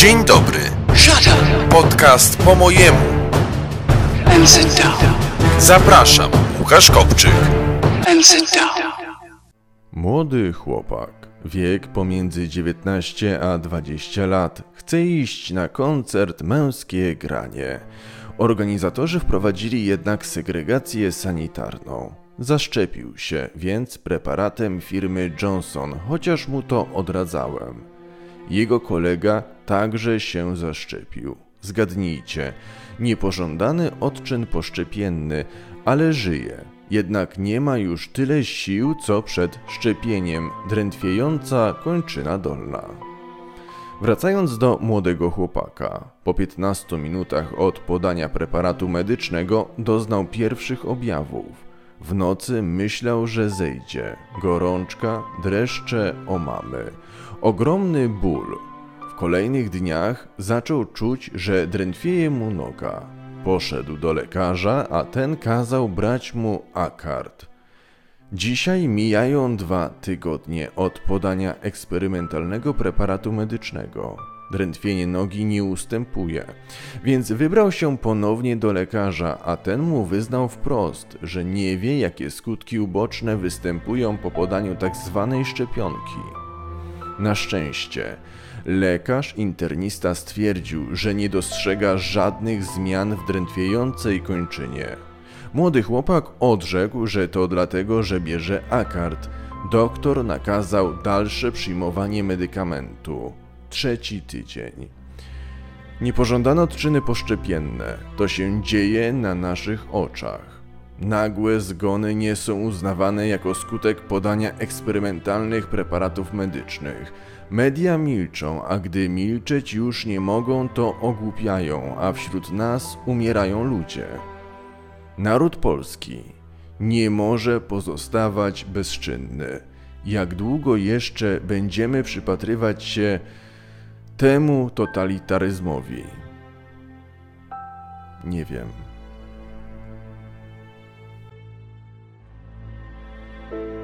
Dzień dobry. Shut up Podcast po mojemu. and sit down. Zapraszam, Łukasz Kopczyk. And sit down. Młody chłopak, wiek pomiędzy 19 a 20 lat, chce iść na koncert Męskie Granie. Organizatorzy wprowadzili jednak segregację sanitarną. Zaszczepił się więc preparatem firmy Johnson, chociaż mu to odradzałem. Jego kolega także się zaszczepił. Zgadnijcie, niepożądany odczyn poszczepienny, ale żyje. Jednak nie ma już tyle sił, co przed szczepieniem, drętwiejąca kończyna dolna. Wracając do młodego chłopaka, po 15 minutach od podania preparatu medycznego doznał pierwszych objawów. W nocy myślał, że zejdzie. Gorączka, dreszcze o mamy. Ogromny ból. W kolejnych dniach zaczął czuć, że drętwieje mu noga. Poszedł do lekarza, a ten kazał brać mu akard. Dzisiaj mijają dwa tygodnie od podania eksperymentalnego preparatu medycznego. Drętwienie nogi nie ustępuje, więc wybrał się ponownie do lekarza, a ten mu wyznał wprost, że nie wie, jakie skutki uboczne występują po podaniu tak zwanej szczepionki. Na szczęście, lekarz internista stwierdził, że nie dostrzega żadnych zmian w drętwiejącej kończynie. Młody chłopak odrzekł, że to dlatego, że bierze akard. Doktor nakazał dalsze przyjmowanie medykamentu. Trzeci tydzień. Niepożądane odczyny poszczepienne to się dzieje na naszych oczach. Nagłe zgony nie są uznawane jako skutek podania eksperymentalnych preparatów medycznych. Media milczą, a gdy milczeć już nie mogą, to ogłupiają, a wśród nas umierają ludzie. Naród polski nie może pozostawać bezczynny. Jak długo jeszcze będziemy przypatrywać się temu totalitaryzmowi? Nie wiem. thank you